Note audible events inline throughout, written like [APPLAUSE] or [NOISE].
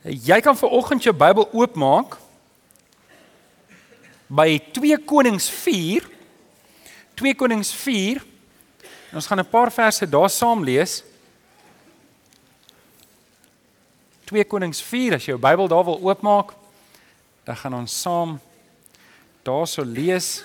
Jy kan vir oggend jou Bybel oopmaak by 2 Konings 4. 2 Konings 4. En ons gaan 'n paar verse daar saam lees. 2 Konings 4 as jy jou Bybel daar wil oopmaak, dan gaan ons saam daarso lees.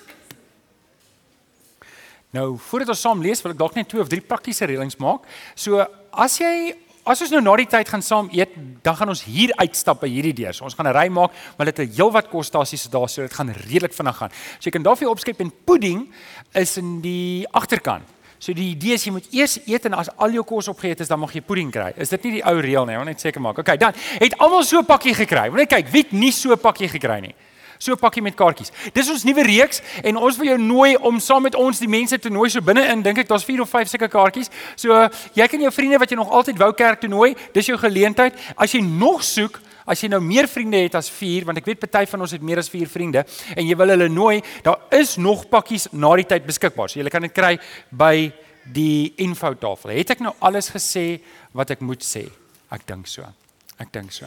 Nou, voordat ons saam lees, wil ek dalk net twee of drie praktiese reëlings maak. So, as jy As ons nou na die tyd gaan saam eet, dan gaan ons hier uitstap by hierdie deur. So ons gaan 'n ry maak, maar dit het 'n heelwat kostasies daar, so dit gaan redelik vinnig gaan. So jy kan daarvoor opskep en pudding is in die agterkant. So die idee is jy moet eers eet en as al jou kos opgeëet is, dan mag jy pudding kry. Is dit nie die ou reël nie? Ek wil net seker maak. Okay, dan het almal so 'n pakkie gekry. Wil net kyk wie het nie so 'n pakkie gekry nie. So 'n pakkie met kaartjies. Dis ons nuwe reeks en ons wil jou nooi om saam met ons die mense te nooi so binne-in. Dink ek daar's 4 of 5 sulke kaartjies. So jy kan jou vriende wat jy nog altyd wou kerk toe nooi. Dis jou geleentheid. As jy nog soek As jy nou meer vriende het as 4, want ek weet party van ons het meer as 4 vriende en jy wil hulle nooi, daar is nog pakkies na die tyd beskikbaar. So jy kan dit kry by die infotafel. Het ek nou alles gesê wat ek moet sê? Ek dink so. Ek dink so.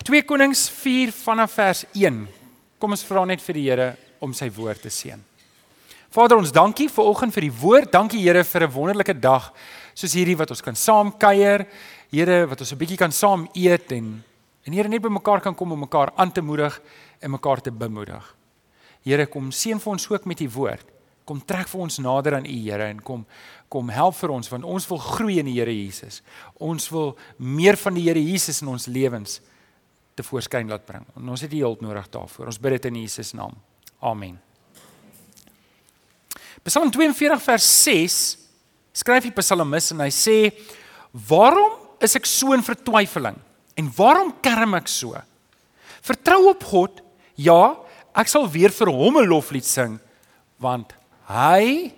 2 Konings 4 vanaf vers 1. Kom ons vra net vir die Here om sy woord te seën. Vader, ons dankie vir oggend vir die woord. Dankie Here vir 'n wonderlike dag soos hierdie wat ons kan saam kuier. Here, wat ons 'n bietjie kan saam eet en en Here net by mekaar kan kom om mekaar aan te moedig en mekaar te bemoedig. Here, kom seën vir ons ook met u woord. Kom trek vir ons nader aan u Here en kom kom help vir ons want ons wil groei in die Here Jesus. Ons wil meer van die Here Jesus in ons lewens te voorskyn laat bring. En ons het die hulp nodig daarvoor. Ons bid dit in Jesus naam. Amen. Psalm 42 vers 6 skryf die psalmis en hy sê: "Waarom is ek so in vertwyfeling en waarom kerm ek so? Vertrou op God. Ja, ek sal weer vir hom 'n loflied sing want hy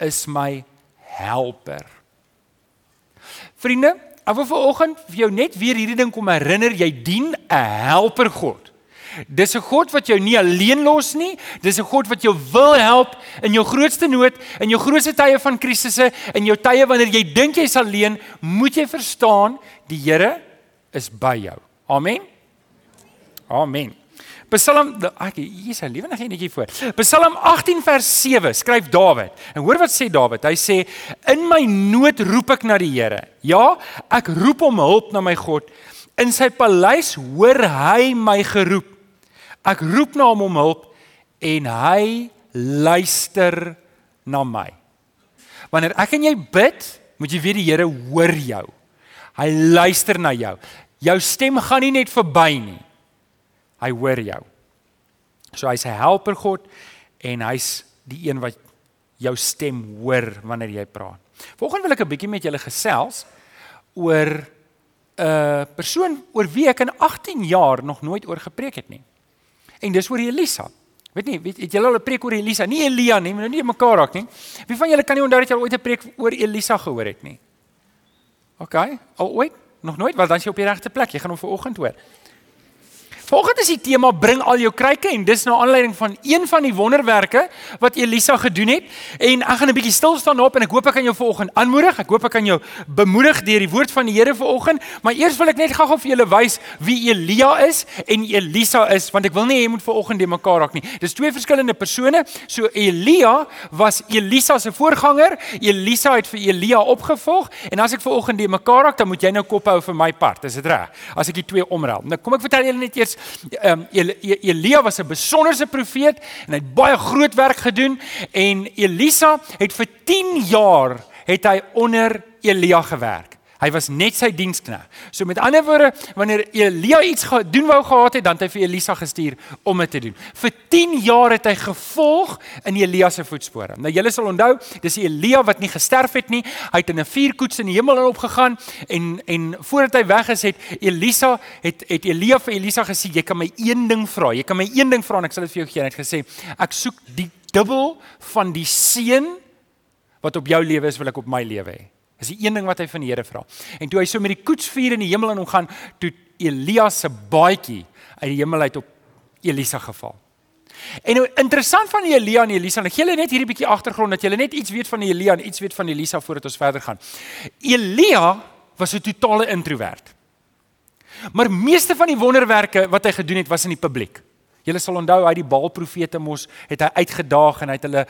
is my helper." Vriende, Ek wil vanoggend vir jou net weer hierdie ding kom herinner, jy dien 'n helper God. Dis 'n God wat jou nie alleen los nie, dis 'n God wat jou wil help in jou grootste nood, in jou grootste tye van krisisse, in jou tye wanneer jy dink jy's alleen, moet jy verstaan, die Here is by jou. Amen. Amen. Psalm ek hier is 'n lewendige enetjie voor. Psalm 18 vers 7 skryf Dawid. En hoor wat sê Dawid? Hy sê in my nood roep ek na die Here. Ja, ek roep om hulp na my God. In sy paleis hoor hy my geroep. Ek roep na hom om hulp en hy luister na my. Wanneer ek en jy bid, moet jy weet die Here hoor jou. Hy luister na jou. Jou stem gaan nie net verby nie. Hy hoor jou. So hy's 'n helper God en hy's die een wat jou stem hoor wanneer jy praat. Volgens wil ek 'n bietjie met julle gesels oor 'n uh, persoon oor wie ek in 18 jaar nog nooit oor gepreek het nie. En dis oor Elisa. Weet nie, weet het julle al 'n preek oor Elisa? Nie Elia nie, maar nou nie mekaar raak nie. Wie van julle kan nie onthou dat al ooit 'n preek oor Elisa gehoor het nie? OK, al ooit? Nog nooit? Wel dan is jy op die regte plek. Jy gaan hom vanoggend hoor. Volgende is die tema bring al jou kruike en dis na aanleiding van een van die wonderwerke wat Elisa gedoen het en ek gaan 'n bietjie stil staan daarop en ek hoop ek kan jou vanoggend aanmoedig. Ek hoop ek kan jou bemoedig deur die woord van die Here vanoggend, maar eers wil ek net gou-gou vir julle wys wie Elia is en Elisa is want ek wil nie hê jy moet vanoggend de mekaar raak nie. Dis twee verskillende persone. So Elia was Elisa se voorganger. Elisa het vir Elia opgevolg en as ek vanoggend de mekaar raak, dan moet jy nou kop hou vir my part. Is dit reg? As ek die twee omruil. Nou kom ek vertel julle net eers ehm um, Elia was 'n besonderse profeet en hy het baie groot werk gedoen en Elisa het vir 10 jaar het hy onder Elia gewerk. Hy was net sy diensknegt. So met ander woorde, wanneer Elia iets gedoen wou gehad het, dan het hy vir Elisa gestuur om dit te doen. Vir 10 jaar het hy gevolg in Elia se voetspore. Nou julle sal onthou, dis Elia wat nie gesterf het nie. Hy het in 'n vuurkoets in die hemel opgegaan en en voordat hy weg is het Elisa het het Elia vir Elisa gesê jy kan my een ding vra. Jy kan my een ding vra en ek sal dit vir jou gee. Hy het gesê ek soek die dubbel van die seën wat op jou lewe is wil ek op my lewe hê. Dis die een ding wat hy van die Here vra. En toe hy so met die koetsvuur in die hemel in hom gaan, toe Elia se baadjie uit die hemel uit op Elisa geval. En nou interessant van Elia en Elisa, ek gee julle net hierdie bietjie agtergrond dat julle net iets weet van Elia en iets weet van Elisa voordat ons verder gaan. Elia was 'n totale introwert. Maar meeste van die wonderwerke wat hy gedoen het was in die publiek. Julle sal onthou hy die Baalprofete mos het hy uitgedaag en hy het hulle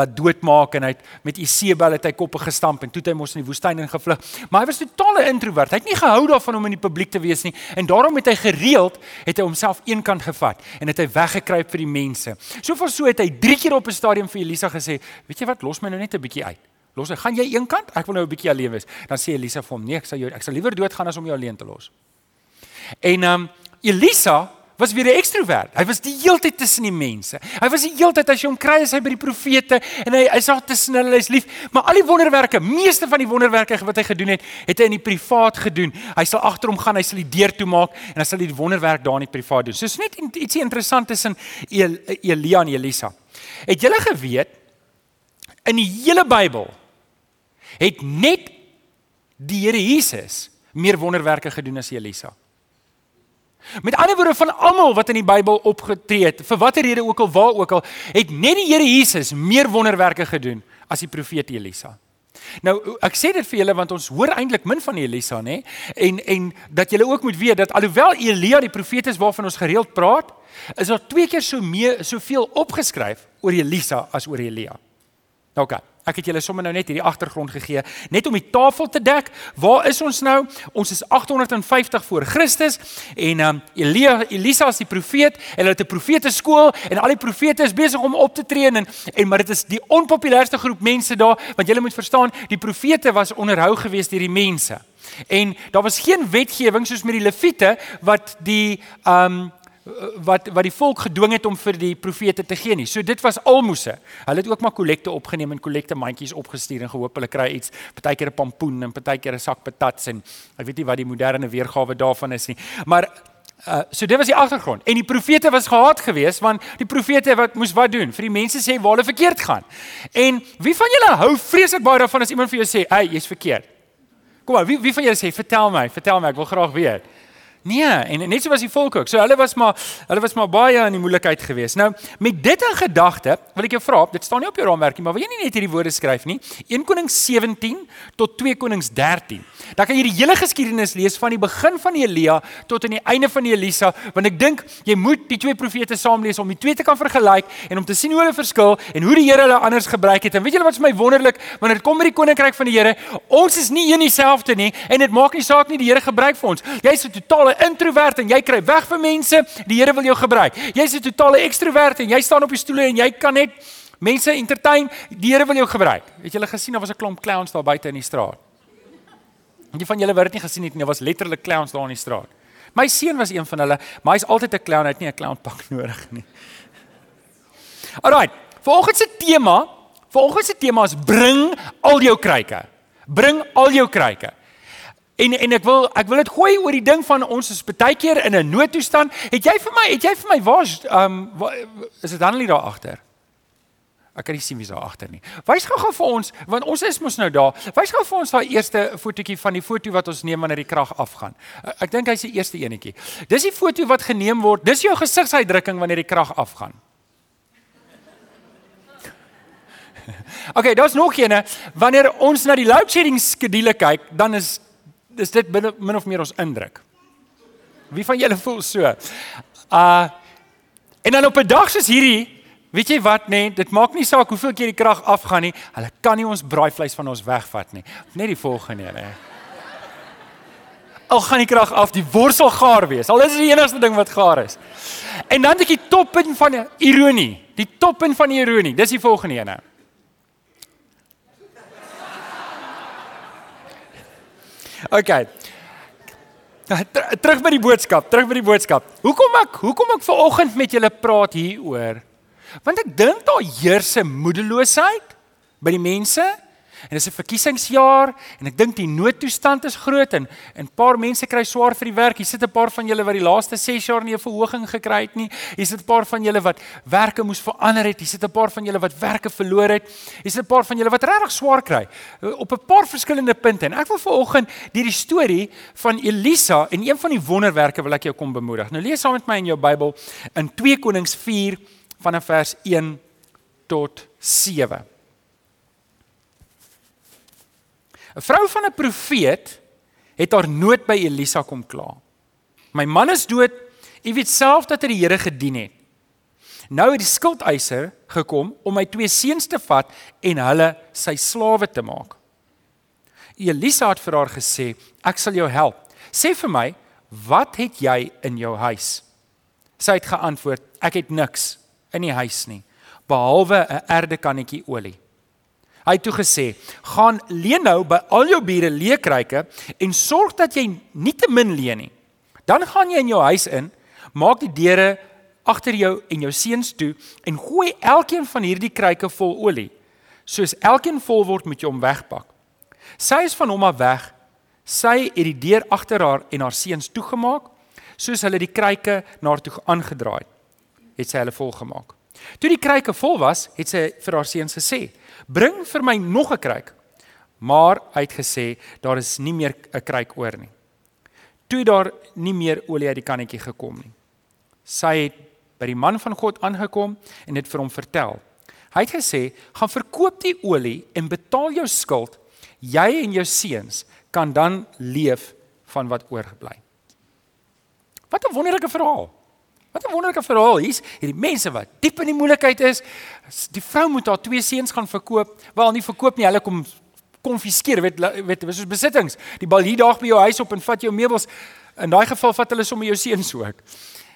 laat doodmaak en hy het met Isebel het hy koppe gestamp en toe het hy mos in die woestyn ingevlug. Maar hy was totale introvert. Hy het nie gehou daarvan om in die publiek te wees nie en daarom het hy gereeld het hy homself eenkant gevat en het hy weggekruip vir die mense. Soveel so het hy 3 keer op 'n stadium vir Elisa gesê, "Weet jy wat, los my nou net 'n bietjie uit." Los, gaan jy eenkant? Ek wil nou 'n bietjie alleen wees. Dan sê Elisa vir hom: "Nee, ek sal jou ek sal liewer doodgaan as om jou alleen te los." En ehm um, Elisa was weer 'n ekstrovert. Hy was die heeltyd tussen die mense. Hy was die heeltyd as jy hom kry as hy by die profete en hy hy's daar tussen hulle, hy's lief. Maar al die wonderwerke, meeste van die wonderwerke wat hy gedoen het, het hy in die privaat gedoen. Hy sal agter hom gaan, hy sal die deur toemaak en dan sal hy die wonderwerk daar in die privaat doen. So is net ietsie interessant tussen Elia en Elisa. Het julle geweet in die hele Bybel het net die Here Jesus meer wonderwerke gedoen as Elisa? Met ander woorde van almal wat in die Bybel opgetree het, vir watter rede ook al waar ook al, het net die Here Jesus meer wonderwerke gedoen as die profeet Elisa. Nou ek sê dit vir julle want ons hoor eintlik min van Elisa nê en en dat julle ook moet weet dat alhoewel Elia die profeet is waarvan ons gereeld praat, is daar twee keer so meer soveel opgeskryf oor Elisa as oor Elia. Nou. Okay. Ek het julle sommer nou net hierdie agtergrond gegee, net om die tafel te dek. Waar is ons nou? Ons is 850 voor Christus en um Elia Elisa is die profeet en hulle het 'n profete skool en al die profete is besig om op te tree en en maar dit is die onpopulairste groep mense daar want julle moet verstaan, die profete was onderhou gewees deur die mense. En daar was geen wetgewing soos met die leviete wat die um wat wat die volk gedwing het om vir die profete te gee nie. So dit was almoses. Hulle het ook maar kollekte opgeneem en kollekte mandjies opgestuur en gehoop hulle kry iets, partykeer 'n pampoen en partykeer 'n sak patats en ek weet nie wat die moderne weergawe daarvan is nie. Maar uh so dit was die agtergrond. En die profete was gehaat geweest want die profete wat moes wat doen? Vir die mense sê waar hulle verkeerd gaan. En wie van julle hou vreeslik baie daarvan as iemand vir jou sê, "Ey, jy's verkeerd." Kom maar, wie wie van julle sê, "Vertel my, vertel my, ek wil graag weet." Nee, en net so was die volk ook. So hulle was maar hulle was maar baie in die moeilikheid geweest. Nou, met dit in gedagte, wil ek jou vra, dit staan nie op jou raamwerk nie, maar wil jy nie net hierdie woorde skryf nie? 1 Konings 17 tot 2 Konings 13. Dan kan jy die hele geskiedenis lees van die begin van Elia tot aan die einde van Elisa, want ek dink jy moet die twee profete saam lees om die twee te kan vergelyk en om te sien hoe hulle verskil en hoe die Here hulle anders gebruik het. En weet julle wat vir my wonderlik, wanneer dit kom by die koninkryk van die Here, ons is nie een dieselfde nie en dit maak nie saak nie die Here gebruik vir ons. Jy's 'n totale introvert en jy kry weg vir mense, die Here wil jou gebruik. Jy's 'n totale ekstrovert en jy staan op die stoele en jy kan net mense entertain, die Here wil jou gebruik. Het julle gesien daar was 'n klomp clowns daar buite in die straat? En die van julle wat dit nie gesien het nie, daar was letterlik clowns daar in die straat. My seun was een van hulle, maar hy's altyd 'n clown, hy het nie 'n clownpak [LAUGHS] nodig nie. Alraai, volgens se tema, volgens se tema is bring al jou kruike. Bring al jou kruike. En en ek wil ek wil dit gooi oor die ding van ons is baie keer in 'n noodtoestand. Het jy vir my, het jy vir my waar's ehm um, is dit Hanelie daar agter? Ek kan nie sien wie's daar agter nie. Wys gou-gou vir ons want ons is mos nou daar. Wys gou vir ons daai eerste fotootjie van die foto wat ons neem wanneer die krag afgaan. Ek dink hy's die eerste enetjie. Dis die foto wat geneem word. Dis jou gesigsuitdrukking wanneer die krag afgaan. [LAUGHS] Okay, daar's nog eene. Wanneer ons na die load shedding skedule kyk, dan is dis dit min, min of meer ons indruk. Wie van julle voel so? Uh en dan op 'n dag soos hierdie, weet jy wat nê, nee, dit maak nie saak hoeveel keer die krag afgaan nie, hulle kan nie ons braaivleis van ons wegvat nie. Net die volgende nê. Al gaan die krag af, die worsel gaar wees. Al is dit die enigste ding wat gaar is. En dan dit die toppunt van die ironie, die toppunt van die ironie. Dis die volgende ene. OK. Terug by die boodskap, terug by die boodskap. Hoekom ek hoekom ek ver oggend met julle praat hieroor? Want ek dink daar heers 'n moedeloosheid by die mense En dis 'n verkiesingsjaar en ek dink die noodtoestand is groot en 'n paar mense kry swaar vir die werk. Hier sit 'n paar van julle wat die laaste 6 jaar nie 'n verhoging gekry het nie. Hier sit 'n paar van julle wat werke moes verander het. Hier sit 'n paar van julle wat werke verloor het. Hier sit 'n paar van julle wat regtig swaar kry eh, op 'n paar verskillende punte. En ek wil vanoggend deur die storie van Elisa en een van die wonderwerke wil ek jou kom bemoedig. Nou lees saam met my in jou Bybel in 2 Konings 4 vanaf vers 1 tot 7. 'n Vrou van 'n profeet het haar nood by Elisa kom kla. My man is dood. U weet self dat hy die Here gedien het. Nou het die skuldeiser gekom om my twee seuns te vat en hulle sy slawe te maak. Elisa het vir haar gesê, "Ek sal jou help. Sê vir my, wat het jy in jou huis?" Sy het geantwoord, "Ek het niks in die huis nie, behalwe 'n erdekannetjie olie." Hy toe gesê: "Gaan leen nou by al jou bure leekryke en sorg dat jy nie te min leen nie. Dan gaan jy in jou huis in, maak die deure agter jou en jou seuns toe en gooi elkeen van hierdie kruike vol olie. Soos elkeen vol word, moet jy hom wegpak. Sy is van hom af weg. Sy het die deur agter haar en haar seuns toegemaak, soos hulle die kruike na haar toe aangedraai het. Het sy hulle volgemaak. Toe die kruike vol was, het sy vir haar seuns gesê: "Bring vir my nog 'n kruik." Maar hy het gesê: "Daar is nie meer 'n kruik oor nie." Toe daar nie meer olie uit die kannetjie gekom nie. Sy het by die man van God aangekom en dit vir hom vertel. Hy het gesê: "Gaan verkoop die olie en betaal jou skuld. Jy en jou seuns kan dan leef van wat oorgebly." Wat 'n wonderlike verhaal. Wat 'n wonderlike verhaal. Hier's hierdie mense wat diep in die moeilikheid is. Die vrou moet haar twee seuns gaan verkoop. Wel nie verkoop nie, hulle kom konfiskeer, weet weet, dis soos besittings. Die bal hier daag by jou huis op en vat jou meubels. In daai geval vat hulle sommer jou seuns ook.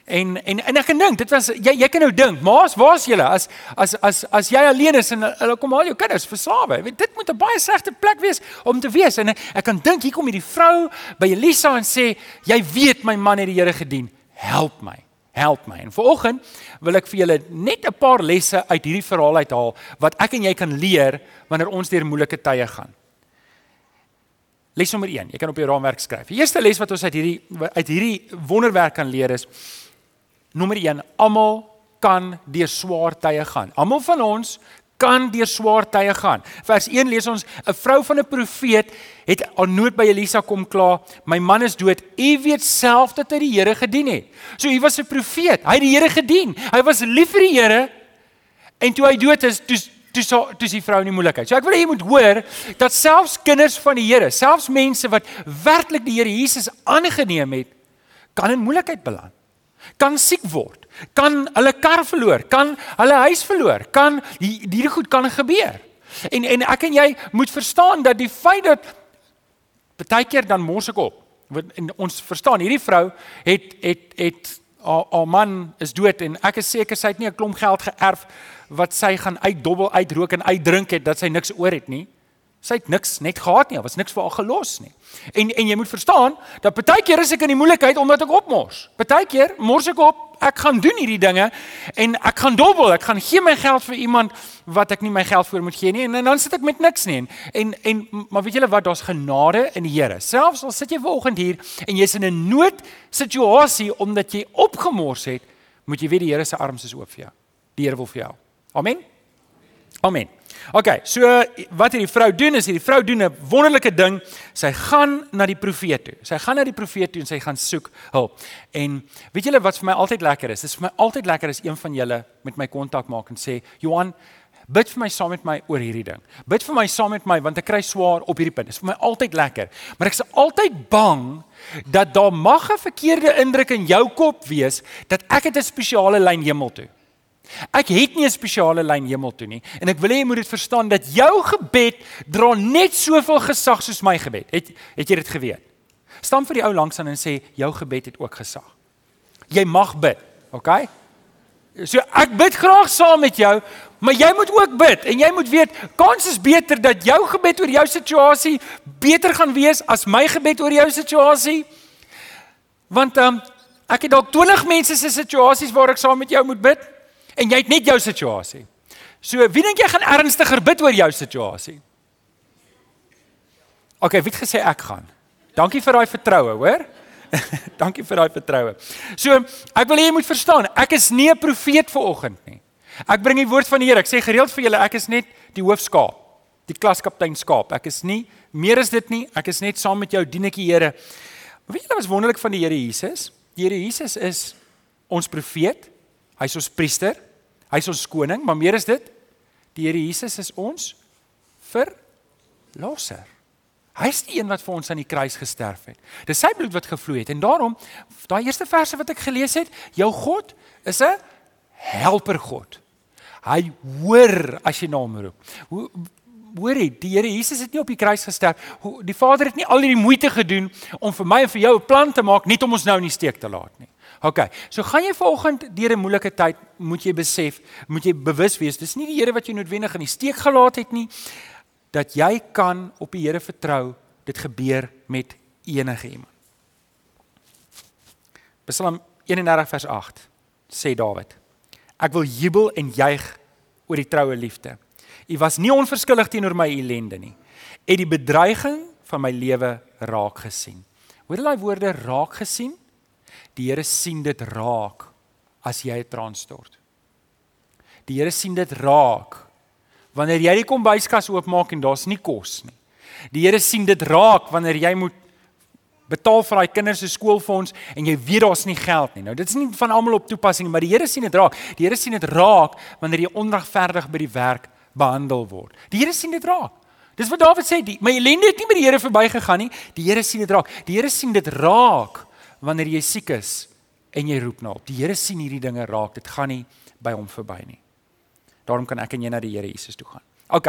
En en en ek kan dink, dit was jy jy kan nou dink, maas, waar's julle as as as as jy alleen is en hulle kom al jou kinders verslawe. Weet dit moet 'n baie slegte plek wees om te wees. En ek kan dink hier kom hierdie vrou by Elisa en sê, "Jy weet my man het die Here gedien. Help my. Help my." En vanoggend wil ek vir julle net 'n paar lesse uit hierdie verhaal uithaal wat ek en jy kan leer wanneer ons deur moeilike tye gaan. Les nommer 1. Jy kan op jou raamwerk skryf. Die eerste les wat ons uit hierdie uit hierdie wonderwerk kan leer is Nommer 1, almal kan deur swaar tye gaan. Almal van ons kan deur swaar tye gaan. Vers 1 lees ons 'n vrou van 'n profeet het aan nood by Elisa kom kla, my man is dood. U weet self dat hy die Here gedien het. So hy was 'n profeet. Hy het die Here gedien. Hy was lief vir die Here. En toe hy dood is, toe toe so toe is die vrou in die moeilikheid. So ek wil hê jy moet hoor dat selfs kinders van die Here, selfs mense wat werklik die Here Jesus aangeneem het, kan in moeilikheid beland kan siek word, kan hulle kar verloor, kan hulle huis verloor, kan hierdie goed kan gebeur. En en ek en jy moet verstaan dat die feit dat baie keer dan mors ek op. En ons verstaan hierdie vrou het het het haar, man is dood en ek is seker sy het nie 'n klomp geld geërf wat sy gaan uitdobbel uitrook en uitdrink het dat sy niks oor het nie. Sy het niks net gehad nie, daar was niks vir haar gelos nie. En en jy moet verstaan dat baie keer is ek in die moeilikheid omdat ek opmors. Baie keer mors ek op, ek gaan doen hierdie dinge en ek gaan dobbel, ek gaan gee my geld vir iemand wat ek nie my geld vir moet gee nie en, en dan sit ek met niks nie. En en maar weet julle wat, daar's genade in die Here. Selfs al sit jy vanoggend hier en jy's in 'n noodsituasie omdat jy opgemors het, moet jy weet die Here se arms is oop vir jou. Die Here wil vir jou. Amen. Amen. OK, so wat hierdie vrou doen is hierdie vrou doen 'n wonderlike ding. Sy gaan na die profeet toe. Sy gaan na die profeet toe en sy gaan soek hulp. En weet julle wat vir my altyd lekker is? Dit is vir my altyd lekker as een van julle met my kontak maak en sê, "Johan, bid vir my saam met my oor hierdie ding. Bid vir my saam met my want ek kry swaar op hierdie punt." Dit is vir my altyd lekker. Maar ek is altyd bang dat daar mag 'n verkeerde indruk in jou kop wees dat ek het 'n spesiale lyn hemel toe. Ek het nie 'n spesiale lyn hemel toe nie en ek wil hê jy moet dit verstaan dat jou gebed dra net soveel gesag soos my gebed. Het het jy dit geweet? Staan vir die ou langs aan en sê jou gebed het ook gesag. Jy mag bid, okay? So ek bid graag saam met jou, maar jy moet ook bid en jy moet weet kans is beter dat jou gebed oor jou situasie beter gaan wees as my gebed oor jou situasie. Want ehm um, ek het dalk 20 mense se situasies waar ek saam met jou moet bid en jy het net jou situasie. So wie dink jy gaan ernstiger bid oor jou situasie? OK, wie het gesê ek gaan? Dankie vir daai vertroue, hoor? [LAUGHS] Dankie vir daai vertroue. So, ek wil hê jy moet verstaan, ek is nie 'n profeet vir oggend nie. Ek bring die woord van die Here. Ek sê gereeld vir julle, ek is net die hoofskaap, die klaskaptein skaap. Ek is nie meer as dit nie. Ek is net saam met jou dienetjie Here. Weet julle wat wonderlik van die Here Jesus? Die Here Jesus is ons profeet. Hy's ons priester. Hy's ons koning, maar meer is dit. Die Here Jesus is ons verlosser. Hy's die een wat vir ons aan die kruis gesterf het. Dis sy bloed wat gevloei het en daarom daai eerste verse wat ek gelees het, jou God is 'n helper God. Hy hoor as jy na hom roep. Hoe hoorie, die Here Jesus het nie op die kruis gesterf. Die Vader het nie al hierdie moeite gedoen om vir my en vir jou 'n plan te maak net om ons nou in die steek te laat nie. OK. So gaan jy vanoggend deur 'n moeilike tyd, moet jy besef, moet jy bewus wees, dis nie die Here wat jou noodwendig in die steek gelaat het nie, dat jy kan op die Here vertrou. Dit gebeur met enige iemand. Psalm 31 vers 8 sê Dawid: Ek wil jubel en juig oor die troue liefde. U was nie onverskillig teenoor my ellende nie. Het die bedreiging van my lewe raak gesien. Hoor jy daai woorde raak gesien? Die Here sien dit raak as jy 'n traan stort. Die Here sien dit raak wanneer jy die kombuiskas oopmaak en daar's nie kos nie. Die Here sien dit raak wanneer jy moet betaal vir daai kinders se skoolfonds en jy weet daar's nie geld nie. Nou dit is nie van almal op toepassing nie, maar die Here sien dit raak. Die Here sien dit raak wanneer jy onregverdig by die werk behandel word. Die Here sien dit raak. Dis wat Dawid sê, die, my ellende het nie by die Here verbygegaan nie. Die Here sien dit raak. Die Here sien dit raak wanneer jy siek is en jy roep na hom. Die Here sien hierdie dinge raak. Dit gaan nie by hom verby nie. Daarom kan ek en jy na die Here Jesus toe gaan. OK.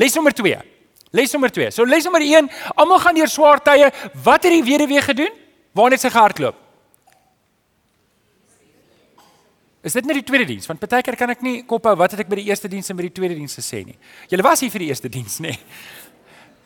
Les nommer 2. Les nommer 2. So les nommer 1, almal gaan deur swaar tye. Wat het die weduwee gedoen? Waar het sy gehardloop? Is dit net die tweede diens? Want partykeer kan ek nie kop hou wat het ek by die eerste diens en by die tweede diens gesê nie. Julle was hier vir die eerste diens, nê?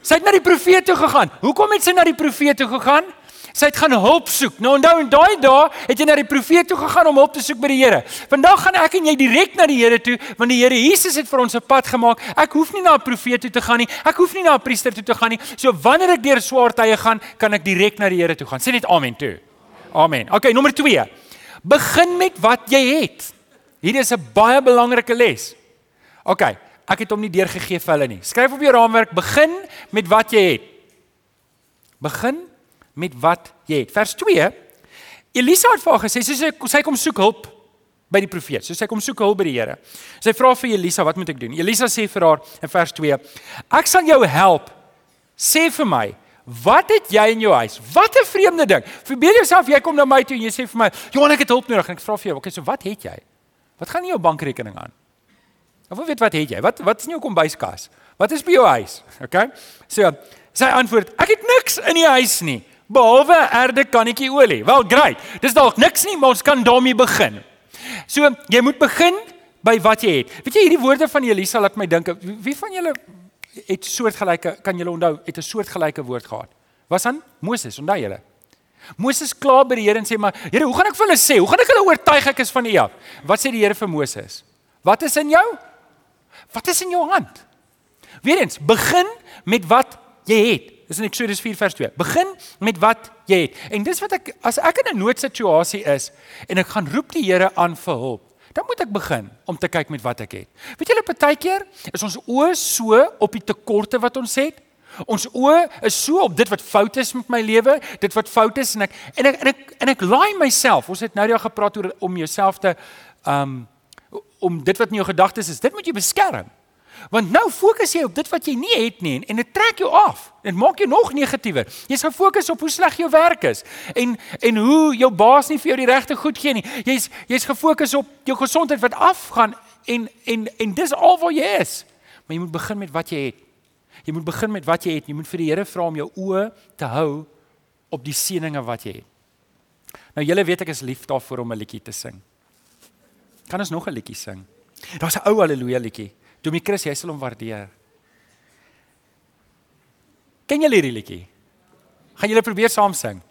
Sy het na die profeet toe gegaan. Hoekom het sy na die profeet toe gegaan? Sy het gaan hulp soek. Nou onthou in daai dae het jy na die profeet toe gegaan om hulp te soek by die Here. Vandag gaan ek en jy direk na die Here toe want die Here Jesus het vir ons 'n pad gemaak. Ek hoef nie na 'n profeet toe te gaan nie. Ek hoef nie na 'n priester toe te gaan nie. So wanneer ek deur swaar tye gaan, kan ek direk na die Here toe gaan. Sê net amen toe. Amen. Okay, nommer 2. Begin met wat jy het. Hier is 'n baie belangrike les. Okay, ek het hom nie deurgegee vir hulle nie. Skryf op jou raamwerk, begin met wat jy het. Begin met wat jy het. Vers 2. Elisa het vir haar gesê sy sy kom soek hulp by die profeet. So sy kom soek hulp by die Here. Sy vra vir Elisa, "Wat moet ek doen?" Elisa sê vir haar in vers 2: "Ek sal jou help. Sê vir my, wat het jy in jou huis? Wat 'n vreemde ding. Verbeel jouself jy kom na my toe en jy sê vir my, "Johan, ek het hulp nodig." En ek vra vir jou, "Oké, so wat het jy? Wat gaan in jou bankrekening aan?" Of weet wat het jy? Wat wat is in jou kombuiskas? Wat is by jou huis? Okay? So, sy antwoord, "Ek het niks in die huis nie." Behalwe erde kannetjie olie. Wel, great. Dis dalk niks nie, maar ons kan daarmee begin. So, jy moet begin by wat jy het. Weet jy hierdie woorde van Elisa laat my dink, wie van julle het soortgelyke kan julle onthou het 'n soortgelyke woord gehad? Was aan Moses, onthou julle? Moses kla by die Here en sê maar, Here, hoe gaan ek vir hulle sê? Hoe gaan ek hulle oortuig ek is van U af? Wat sê die Here vir Moses? Wat is in jou? Wat is in jou hand? Weerens, begin met wat jy het. Dis in Eksodus 4 vers 2. Begin met wat jy het. En dis wat ek as ek in 'n noodsituasie is en ek gaan roep die Here aan vir hulp, dan moet ek begin om te kyk met wat ek het. Weet julle partykeer is ons oë so op die tekorte wat ons het. Ons oë is so op dit wat fout is met my lewe, dit wat fout is en ek en ek en ek en ek laai myself. Ons het nou ja gepraat oor om jouself te um om dit wat in jou gedagtes is, dit moet jy beskerm. Want nou fokus jy op dit wat jy nie het nie en dit trek jou af. Dit maak jou nog negatiewer. Jy's gefokus op hoe sleg jou werk is en en hoe jou baas nie vir jou die regte goed gee nie. Jy's jy's gefokus op jou gesondheid wat afgaan en en en dis al wat jy is. Maar jy moet begin met wat jy het. Jy moet begin met wat jy het. Jy moet vir die Here vra om jou oë te hou op die seëninge wat jy het. Nou julle weet ek is lief daarvoor om 'n liedjie te sing. Kan ons nog 'n liedjie sing? Daar's 'n ou haleluja liedjie. Domie Chris, jy sal hom waardeer. Ken jy hierdie liedjie? Gaan julle probeer saam sing?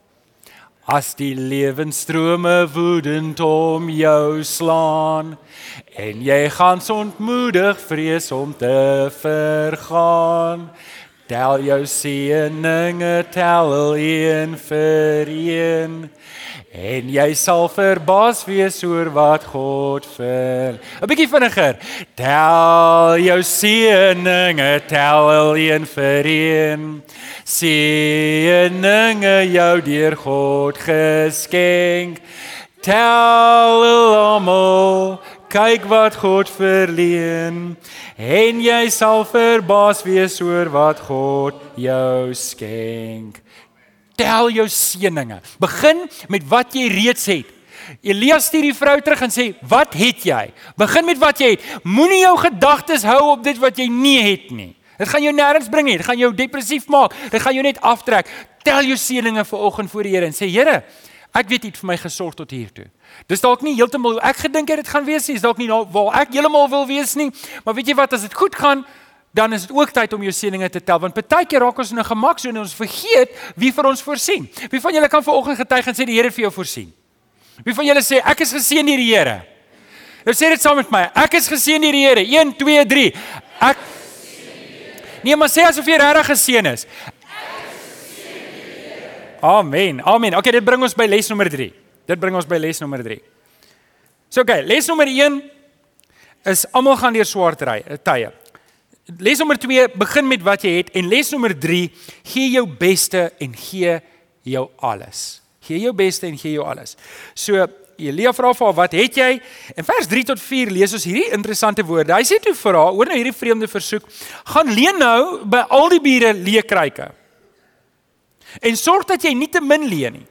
As die lewensstrome woedend om jou slaan en jy gaan ontmoedig vrees om te vergaan tel jou seëninge tel een vir een En jy sal verbaas wees oor wat God vir. 'n Bietjie vinniger. Tel jou seëninge, tel een vir een. Seëninge jou deur God geskenk. Tel almal Kyk wat God verleen en jy sal verbaas wees oor wat God jou skenk. Tel jou seëninge. Begin met wat jy reeds het. Elias stuur die vrou terug en sê: "Wat het jy? Begin met wat jy het. Moenie jou gedagtes hou op dit wat jy nie het nie. Dit gaan jou nêrens bring nie. Dit gaan jou depressief maak. Dit gaan jou net aftrek. Tel jou seëninge vir oggend voor die Here en sê: Here, ek weet het vir my gesorg tot hier toe. Dis dalk nie heeltemal hoe ek gedink het dit gaan wees nie. Dis dalk nie nou waar ek heeltemal wil wees nie. Maar weet jy wat, as dit goed gaan, dan is dit ook tyd om jou seëninge te tel want baie keer raak ons in 'n gemaksone en ons vergeet wie vir ons voorsien. Wie van julle kan vanoggend getuig en sê die Here vir jou voorsien? Wie van julle sê ek is geseën deur die Here? Nou sê dit saam met my. Ek is geseën deur die Here. 1 2 3. Ek Nee, maar sê asof jy regtig geseën is. Amen. Amen. Okay, dit bring ons by les nommer 3. Dit bring ons by les nommer 3. So okay, les nommer 1 is almal gaan deur swaar tye. Les nommer 2 begin met wat jy het en les nommer 3 gee jou beste en gee jou alles. Gee jou beste en gee jou alles. So Elia vra vir haar, "Wat het jy?" In vers 3 tot 4 lees ons hierdie interessante woorde. Hy sê toe vir haar, hoor nou hierdie vreemde versoek, "Gaan leen nou by al die bure leekryke. En sorg dat jy nie te min leen nie.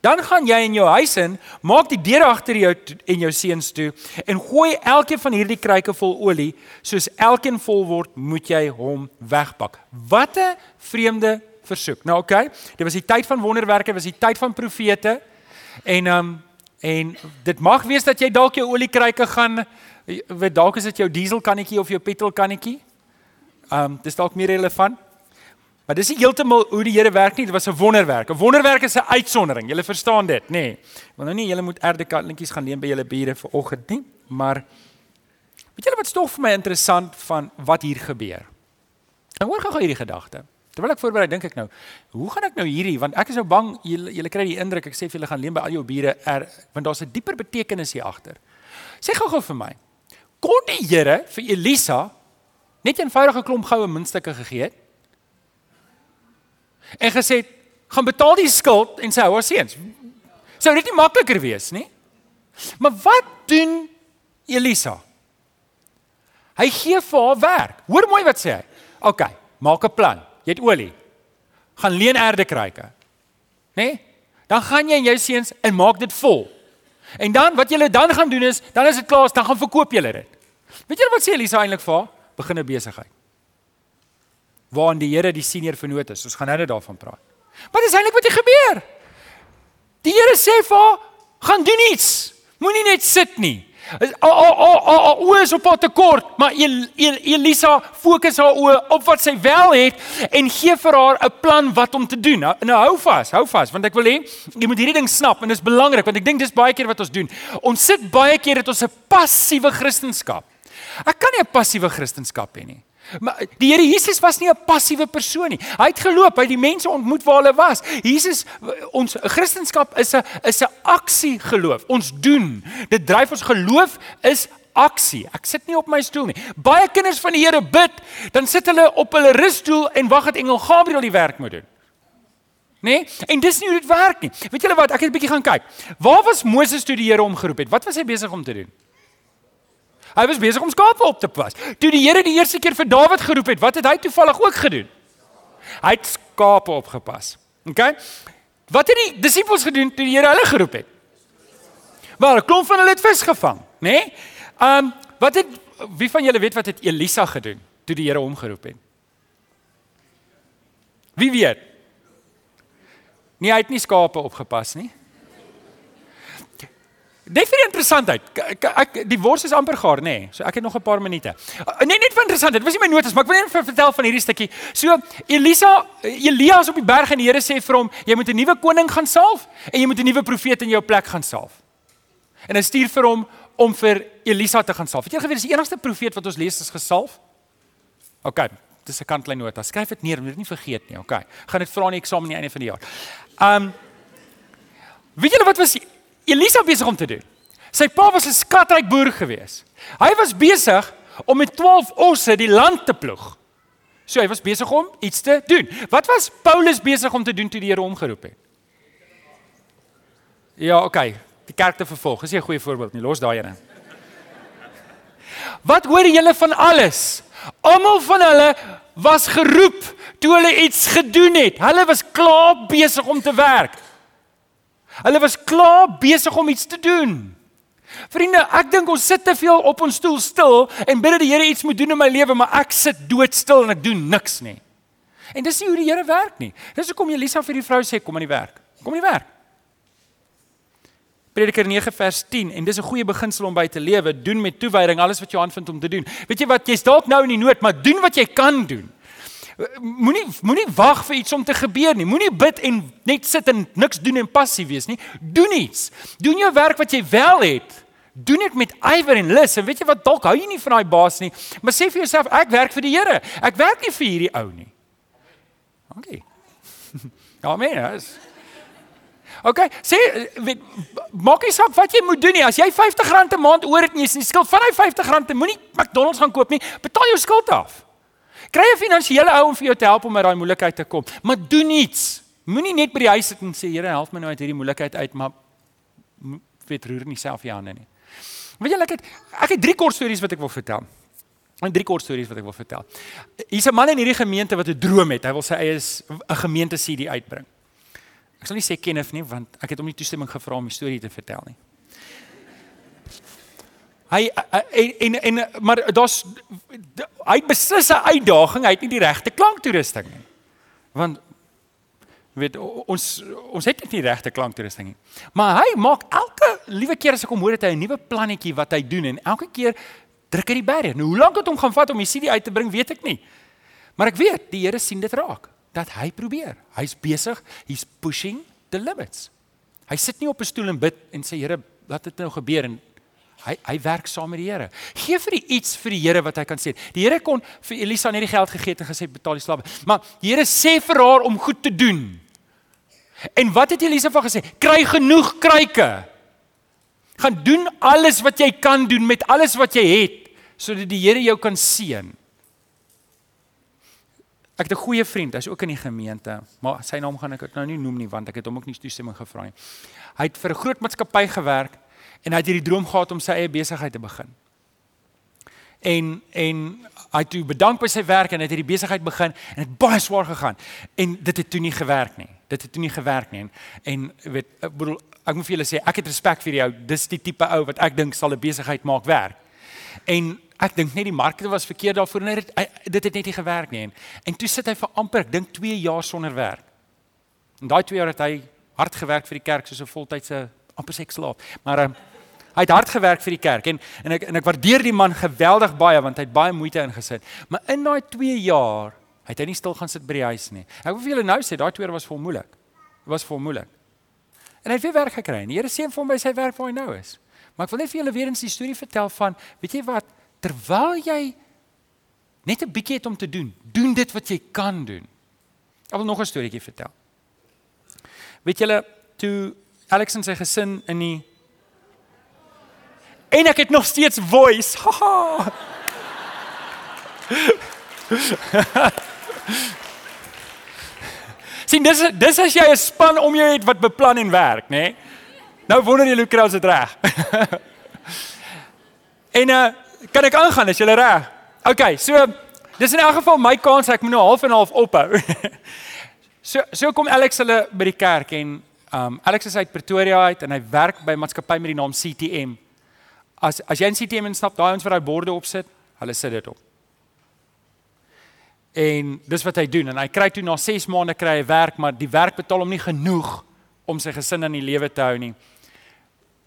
Dan gaan jy in jou huis in, maak die deur agter jou en jou seuns toe en gooi elkeen van hierdie kruike vol olie, soos elkeen vol word, moet jy hom wegpak." Wat 'n vreemde versoek. Nou oké, okay, dit was die tyd van wonderwerke, was die tyd van profete. En ehm um, en dit mag wees dat jy dalk jou oliekruike gaan weet dalk is dit jou diesel kannetjie of jou petrol kannetjie. Ehm um, dis dalk meer relevant. Maar dis nie heeltemal hoe die Here werk nie, dit was 'n wonderwerk. 'n Wonderwerk is 'n uitsondering. Jy verstaan dit, nê? Nee. Want nou nie jy moet erde kannetjies gaan leen by julle bure vir oggend nie, maar weet julle wat stof vir my interessant van wat hier gebeur? En hoor gou hierdie gedagte. Terwyl ek voorberei dink ek nou, hoe gaan ek nou hierdie want ek is nou bang julle julle kry die indruk ek sê vir julle gaan leen by al jou bure er want daar's 'n dieper betekenis hier agter. Sê gou-gou vir my. Kon die Here vir Elisa net 'n eenvoudige klomp goue muntstukke gegee het? En gesê gaan betaal die skuld en sy hou haar seuns. Sou dit nie makliker wees nie? Maar wat doen Elisa? Hy gee vir haar werk. Hoor mooi wat sê hy. OK, maak 'n plan. Jy het olie. Gaan leen erdekruike. Né? Nee? Dan gaan jy en jou seuns en maak dit vol. En dan wat julle dan gaan doen is, dan is dit klaar, dan gaan verkoop julle dit. Weet julle wat sê Elisa eintlik vir haar? Begin 'n besigheid. Waarin die Here die senior vernoot is. Ons gaan nou net daarvan praat. Wat is eintlik wat hier gebeur? Die Here sê vir haar, gaan doen iets. Moenie net sit nie. O o o o is op pad te kort, maar El, El, Elisa fokus haar oë op wat sy wel het en gee vir haar 'n plan wat om te doen. Nou, nou hou vas, hou vas want ek wil hê jy moet hierdie ding snap en dit is belangrik want ek dink dis baie keer wat ons doen. Ons sit baie keer dit ons 'n passiewe kristendom. Ek kan nie 'n passiewe kristendom hê nie. Maar die Here Jesus was nie 'n passiewe persoon nie. Hy het geloop, hy het die mense ontmoet waar hulle was. Jesus ons Christendom is 'n is 'n aksie geloof. Ons doen. Dit dryf ons geloof is aksie. Ek sit nie op my stoel nie. Baie kinders van die Here bid, dan sit hulle op hulle russtoel en wag dat engel Gabriël die werk moet doen. Nee? En dis nie hoe dit werk nie. Weet julle wat? Ek het 'n bietjie gaan kyk. Waar was Moses toe die Here hom geroep het? Wat was hy besig om te doen? Hy was besig om skape op te pas. Toe die Here die eerste keer vir Dawid geroep het, wat het hy toevallig ook gedoen? Hy het skape opgepas. OK? Wat het die disippels gedoen toe die Here hulle geroep het? Wel, 'n klomp van hulle het vis gevang, né? Nee? Um wat het wie van julle weet wat het Elisa gedoen toe die Here hom geroep het? Wie weet? Nee, hy het nie skape opgepas nie. Dit vir interessantheid. Ek, ek die wors is amper gaar, nê. Nee. So ek het nog 'n paar minute. Uh, nee, net vir interessant. Dit was nie my notas, maar ek wil net vir vertel van hierdie stukkie. So Elisa, Elia is op die berg en die Here sê vir hom, jy moet 'n nuwe koning gaan salf en jy moet 'n nuwe profeet in jou plek gaan salf. En hy stuur vir hom om vir Elisa te gaan salf. Het jy geweet dis die enigste profeet wat ons lees is gesalf? OK, dis 'n kantlyn nota. Skryf dit neer, moet dit nie vergeet nie. OK. Gaan dit vra in die eksamen aan die einde van die jaar. Um Weet julle wat was Elisa besig om te doen. Sy pa was 'n skatryk boer gewees. Hy was besig om met 12 osse die land te ploeg. So hy was besig om iets te doen. Wat was Paulus besig om te doen toe die Here hom geroep het? Ja, okay. Die kerk te vervolg. Is nie 'n goeie voorbeeld nie. Los daai ene. Wat hoor julle van alles? Almal van hulle was geroep toe hulle iets gedoen het. Hulle was klaar besig om te werk. Hulle was klaar besig om iets te doen. Vriende, ek dink ons sit te veel op ons stoel stil en bid dat die Here iets moet doen in my lewe, maar ek sit doodstil en ek doen niks nie. En dis nie hoe die Here werk nie. Dis hoekom Elisa vir die vrou sê kom aan die werk. Kom aan die werk. Prediker 9 vers 10 en dis 'n goeie beginsel om by te lewe, doen met toewyding alles wat jy aanvind om te doen. Weet jy wat, jy's dalk nou in die nood, maar doen wat jy kan doen. Moenie moenie wag vir iets om te gebeur nie. Moenie bid en net sit en niks doen en passief wees nie. Doen iets. Doen jou werk wat jy wel het. Doen dit met ywer en lus. En weet jy wat, dalk hou jy nie van daai baas nie, maar sê vir jouself, ek werk vir die Here. Ek werk nie vir hierdie ou nie. Okay. [LAUGHS] Amen. Yes. Okay, sê weet maak nie saak wat jy moet doen nie. As jy R50 'n maand oor het en jy sê skuld van hy R50, moenie McDonald's gaan koop nie. Betaal jou skuld af. Kry 'n finansiële ou om vir jou te help om uit daai moeilikheid te kom, maar doen iets. Moenie net by die huis sit en sê Here, help my nou uit hierdie moeilikheid uit, maar weet roer nie self jou hande nie. Weet jy ek het ek het drie kort stories wat ek wil vertel. En drie kort stories wat ek wil vertel. Hier's 'n man in hierdie gemeente wat 'n droom het. Hy wil sy eie 'n gemeente CD uitbring. Ek sal nie sê Kenneth nie want ek het hom nie toestemming gevra om die storie te vertel nie. Hy en en, en maar daar's hy beslis 'n uitdaging, hy het nie die regte klanktoerusting nie. Want weet ons ons het nie die regte klanktoerusting nie. Maar hy maak elke liewe keer as ek hom hoor het hy 'n nuwe plannetjie wat hy doen en elke keer druk hy die berg. Nou hoe lank het hom gaan vat om die CD uit te bring, weet ek nie. Maar ek weet die Here sien dit raak dat hy probeer. Hy's besig, he's pushing the limits. Hy sit nie op 'n stoel en bid en sê Here, laat dit nou gebeur en hy hy werk saam met die Here. Gee vir die iets vir die Here wat hy kan sê. Die Here kon vir Elisa net die geld gegee het en gesê betaal die slawe. Maar die Here sê vir haar om goed te doen. En wat het Elisa van gesê? Kry genoeg kruike. Gaan doen alles wat jy kan doen met alles wat jy het sodat die Here jou kan seën. Ek het 'n goeie vriend, hy's ook in die gemeente, maar sy naam gaan ek nou nie noem nie want ek het hom ook nie toestemming gevra nie. Hy het vir 'n groot maatskappy gewerk en hy het hierdie droom gehad om sy eie besigheid te begin. En en hy het toe bedank by sy werk en hy het hierdie besigheid begin en dit baie swaar gegaan en dit het toe nie gewerk nie. Dit het toe nie gewerk nie en en weet ek bedoel ek moet vir julle sê ek het respek vir jou. Dis die tipe ou wat ek dink sal 'n besigheid maak werk. En ek dink net die markte was verkeerd daarvoor en dit dit het net nie gewerk nie. En, en toe sit hy vir amper ek dink 2 jaar sonder werk. En daai 2 jaar het hy hard gewerk vir die kerk soos 'n voltydse amper seks slaap. Maar um, hy het hard gewerk vir die kerk en en ek en ek waardeer die man geweldig baie want hy het baie moeite ingesit. Maar in daai 2 jaar het hy nie stil gaan sit by die huis nie. Ek wil vir julle nou sê daai 2 jaar was vol moeilik. Dit was vol moeilik. En hy het weer werk gekry. Die Here seën vir hom by sy werk waar hy nou is. Maar ek wil net vir julle weer eens die storie vertel van, weet jy wat, terwyl jy net 'n bietjie het om te doen, doen dit wat jy kan doen. Ek wil nog 'n storieetjie vertel. Weet julle, toe Alex en sy gesin in die En ek het nog steeds voice. Haha. [LAUGHS] Sien, dis dis as jy 'n span om jou het wat beplan en werk, nê? Nee? Nou wonder jy hoe kry ons dit reg? [LAUGHS] en uh kan ek aangaan as jy reg? OK, so dis in elk geval my kans ek moet nou half en half ophou. [LAUGHS] so so kom Alex hulle by die kerk en um Alex is uit Pretoria uit en hy werk by 'n maatskappy met die naam CTM. As as jy in CTM instap, daai ons wat daai borde opsit, hulle sit dit op. En dis wat hy doen en hy kry toe na 6 maande kry hy werk, maar die werk betaal hom nie genoeg om sy gesin in die lewe te hou nie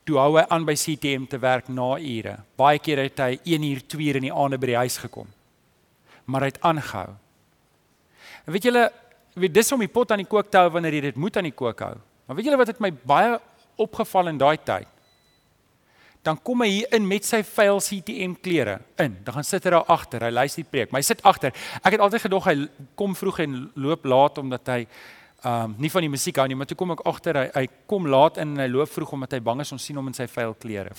toe hou hy aan by CTM te werk na ure. Baie keer het hy 1 uur, 2 uur in die aande by die huis gekom. Maar hy het aangehou. En weet julle, weet dis om die pot aan die kook te hou wanneer jy dit moet aan die kook hou. Maar weet julle wat het my baie opgeval in daai tyd? Dan kom hy hier in met sy vuil CTM klere in. Dan gaan sit hy daar agter. Hy luister die preek, maar hy sit agter. Ek het altyd gedog hy kom vroeg en loop laat omdat hy um nie van die musiek hou nie, maar toe kom ek agter hy, hy kom laat in en hy loop vroeg omdat hy bang is ons sien hom in sy vuil klere.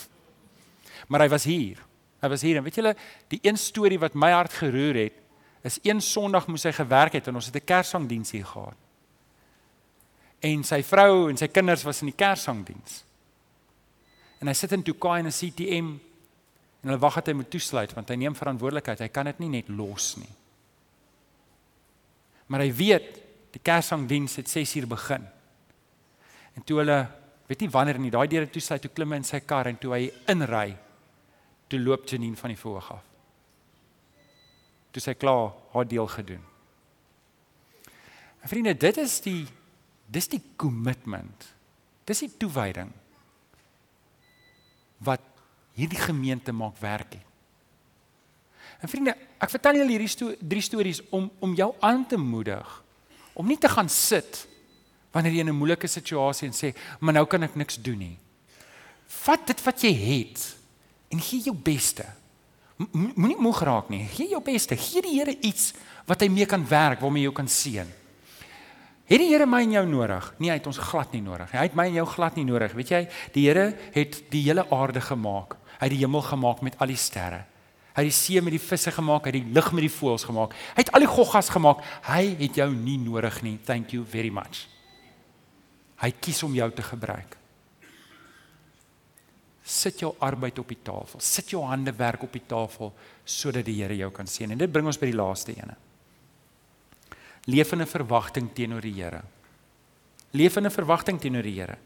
Maar hy was hier. Hy was hier en weet julle, die een storie wat my hart geroer het, is een Sondag moes hy gewerk het en ons het 'n kersangdiens hier gehad. En sy vrou en sy kinders was in die kersangdiens. En hy sit in Tukai in 'n CTM En hulle wag dat hy moet toesluit want hy neem verantwoordelikheid. Hy kan dit nie net los nie. Maar hy weet die Kersangdiens het 6uur begin. En toe hulle weet nie wanneer nie, daai deure toesluit, toe klim hy in sy kar en toe hy inry, toe loop Janine van die voorg af. Toe sy klaar haar deel gedoen. En vriende, dit is die dis die commitment. Dis die toewyding wat hierdie gemeente maak werk het. En vriende, ek vertel julle hierdie sto drie stories om om jou aan te moedig om nie te gaan sit wanneer jy in 'n moeilike situasie en sê, "Maar nou kan ek niks doen nie." Vat dit wat jy het en gee jou beste. Moenie moeg raak nie. Gee jou beste. Gee die Here iets wat hy mee kan werk, waarmee jy kan seën. Het die Here my en jou nodig? Nee, hy het ons glad nie nodig. Hy het my en jou glad nie nodig. Weet jy, die Here het die hele aarde gemaak. Hy het die hemel gemaak met al die sterre. Hy het die see met die visse gemaak, hy het die lug met die voëls gemaak. Hy het al die goggas gemaak. Hy het jou nie nodig nie. Thank you very much. Hy kies om jou te gebruik. Sit jou arbeid op die tafel. Sit jou hande werk op die tafel sodat die Here jou kan sien. En dit bring ons by die laaste ene. Leef in 'n verwagting teenoor die Here. Leef in 'n verwagting teenoor die Here.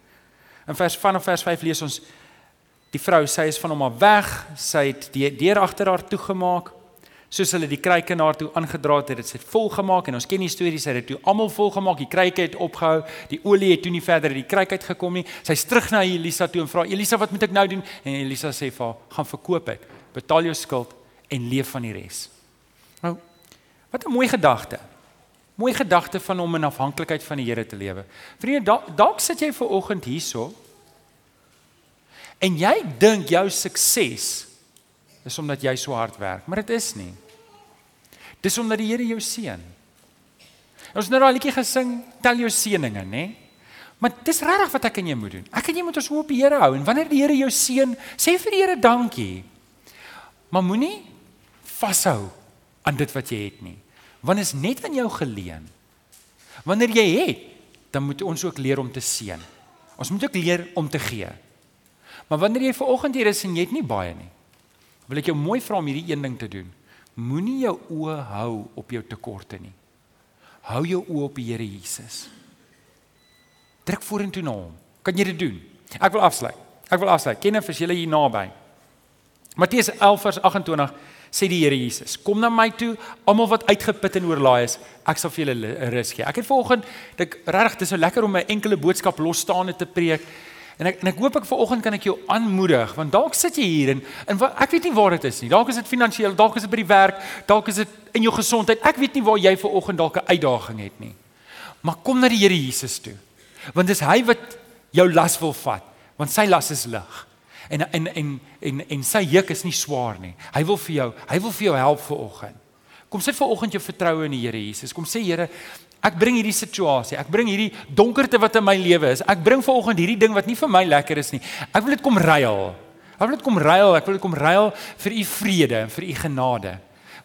In vers van vers 5 lees ons die vrou sê is van hom af weg, sy het die deur agter haar toegemaak soos hulle die kruike na haar toe aangedra het, het dit sy vol gemaak en ons ken die stories, sy het dit toe almal vol gemaak, die kruike het opgehou, die olie het toe nie verder uit die kruik uitgekom nie. Sy's terug na Elisa toe en vra Elisa, "Wat moet ek nou doen?" En Elisa sê vir haar, "Gaan verkoop dit, betaal jou skuld en leef van die res." Nou, wat 'n mooi gedagte. Mooi gedagte van om in afhanklikheid van die Here te lewe. Vriende, dalk da sit jy ver oggend hierso en jy dink jou sukses is omdat jy so hard werk, maar dit is nie. Dis omdat die Here jou seën. Ons nou daai liedjie gesing, tel jou seëninge, nê? Maar dis regtig wat ek en jy moet doen. Ek en jy moet ons hoop op die Here hou en wanneer die Here jou seën, sê vir die Here dankie. Maar moenie vashou aan dit wat jy het nie. Want is net aan jou geleen. Wanneer jy het, dan moet ons ook leer om te seën. Ons moet ook leer om te gee. Maar wanneer jy ver oggend hier is en jy het nie baie nie, wil ek jou mooi vra om hierdie een ding te doen. Moenie jou oë hou op jou tekorte nie. Hou jou oë op die Here Jesus. Druk vorentoe na hom. Kan jy dit doen? Ek wil afsluit. Ek wil afsluit. Ken of is jy hier naby? Matteus 11 vers 28 sê die Here Jesus: "Kom na my toe, almal wat uitgeput en oorlaai is, ek sal vir julle rus gee." Ek het vanoggend, ek regtig, dis so lekker om 'n enkele boodskap losstaande te preek. En ek en ek hoop ek vanoggend kan ek jou aanmoedig want dalk sit jy hier en en wat, ek weet nie waar dit is nie. Dalk is dit finansiëel, dalk is dit by die werk, dalk is dit in jou gesondheid. Ek weet nie waar jy vanoggend dalk 'n uitdaging het nie. Maar kom na die Here Jesus toe. Want dis hy wat jou las wil vat, want sy las is lig. En en en en en sy juk is nie swaar nie. Hy wil vir jou, hy wil vir jou help vanoggend. Kom sit vanoggend jou vertroue in die Here Jesus. Kom sê Here, Ek bring hierdie situasie, ek bring hierdie donkerte wat in my lewe is. Ek bring vanoggend hierdie ding wat nie vir my lekker is nie. Ek wil dit kom ruil. Ek wil dit kom ruil, ek wil dit kom ruil vir u vrede en vir u genade.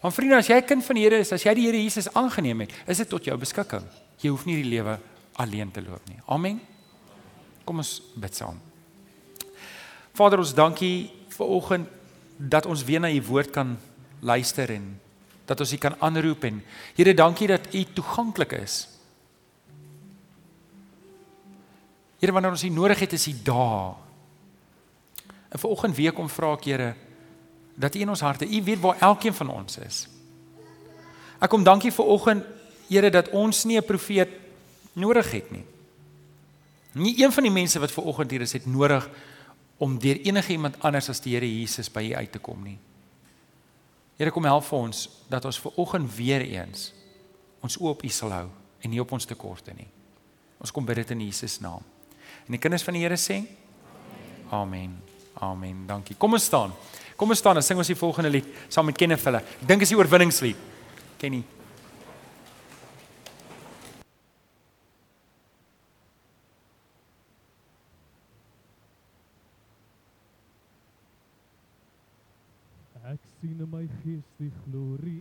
Want vriende, as jy 'n kind van die Here is, as jy die Here Jesus aangeneem het, is dit tot jou beskikking. Jy hoef nie die lewe alleen te loop nie. Amen. Kom ons bid saam. Vader, ons dankie vir oggend dat ons weer na u woord kan luister en dat ons U kan aanroep en Here dankie dat U toeganklik is. Here wanneer ons U nodig het is U daar. En vanoggend weer kom vra ek Here dat U in ons harte, U weet waar elkeen van ons is. Ek kom dankie vanoggend Here dat ons nie 'n profeet nodig het nie. Nie een van die mense wat vanoggend hier is het nodig om deur enige iemand anders as die Here Jesus by U uit te kom nie. Here kom help vir ons dat ons ver oggend weer eens ons oop U sal hou en nie op ons tekorte nie. Ons kom bid dit in Jesus naam. En die kinders van die Here sê Amen. Amen. Dankie. Kom ons staan. Kom ons staan en sing ons die volgende lied saam met Kenneth hulle. Ek dink is die oorwinningslied. Kenny sien in my gees die glorie